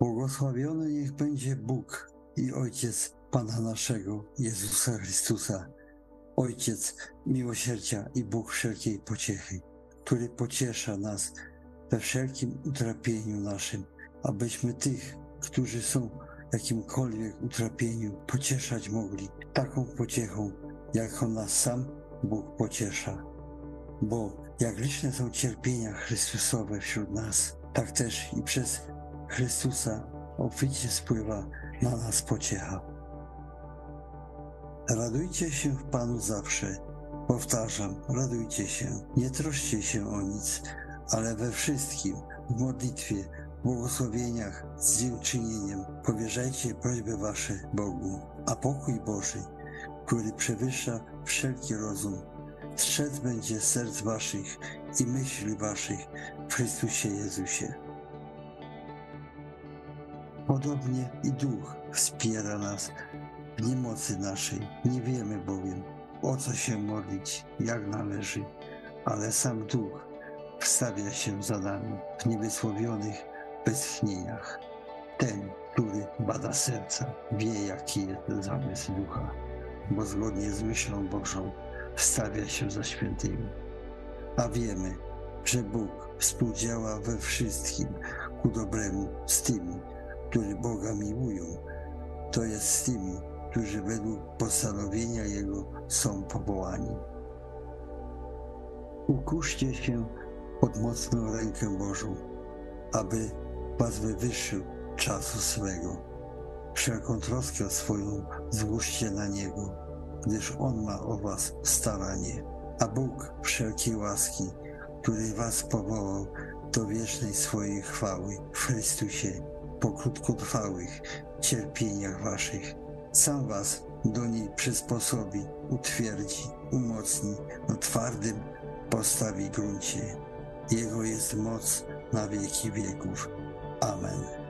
Błogosławiony niech będzie Bóg i Ojciec Pana naszego, Jezusa Chrystusa, Ojciec miłosierdzia i Bóg wszelkiej pociechy, który pociesza nas we wszelkim utrapieniu naszym, abyśmy tych, którzy są w jakimkolwiek utrapieniu, pocieszać mogli taką pociechą, jaką nas sam Bóg pociesza. Bo jak liczne są cierpienia Chrystusowe wśród nas, tak też i przez Chrystusa obficie spływa na nas pociecha. Radujcie się w Panu zawsze. Powtarzam, radujcie się. Nie troszcie się o nic, ale we wszystkim, w modlitwie, błogosławieniach, z dziękczynieniem powierzajcie prośby wasze Bogu, a pokój Boży, który przewyższa wszelki rozum, strzec będzie serc waszych i myśli waszych w Chrystusie Jezusie. Podobnie i Duch wspiera nas w niemocy naszej. Nie wiemy bowiem, o co się modlić, jak należy, ale sam Duch wstawia się za nami w niewysłowionych westchnieniach. Ten, który bada serca, wie, jaki jest zamysł Ducha, bo zgodnie z myślą Bożą wstawia się za świętymi. A wiemy, że Bóg współdziała we wszystkim ku dobremu z tymi, którzy Boga miłują, to jest z tymi, którzy według postanowienia Jego są powołani. Ukuszcie się pod mocną rękę Bożą, aby was wywyższył czasu swego. Wszelką troskę swoją złóżcie na Niego, gdyż On ma o was staranie. A Bóg wszelkiej łaski, który was powołał do wiecznej swojej chwały w Chrystusie, po krótkotrwałych cierpieniach waszych, sam was do niej przysposobi, utwierdzi, umocni na twardym postawi gruncie. Jego jest moc na wieki wieków. Amen.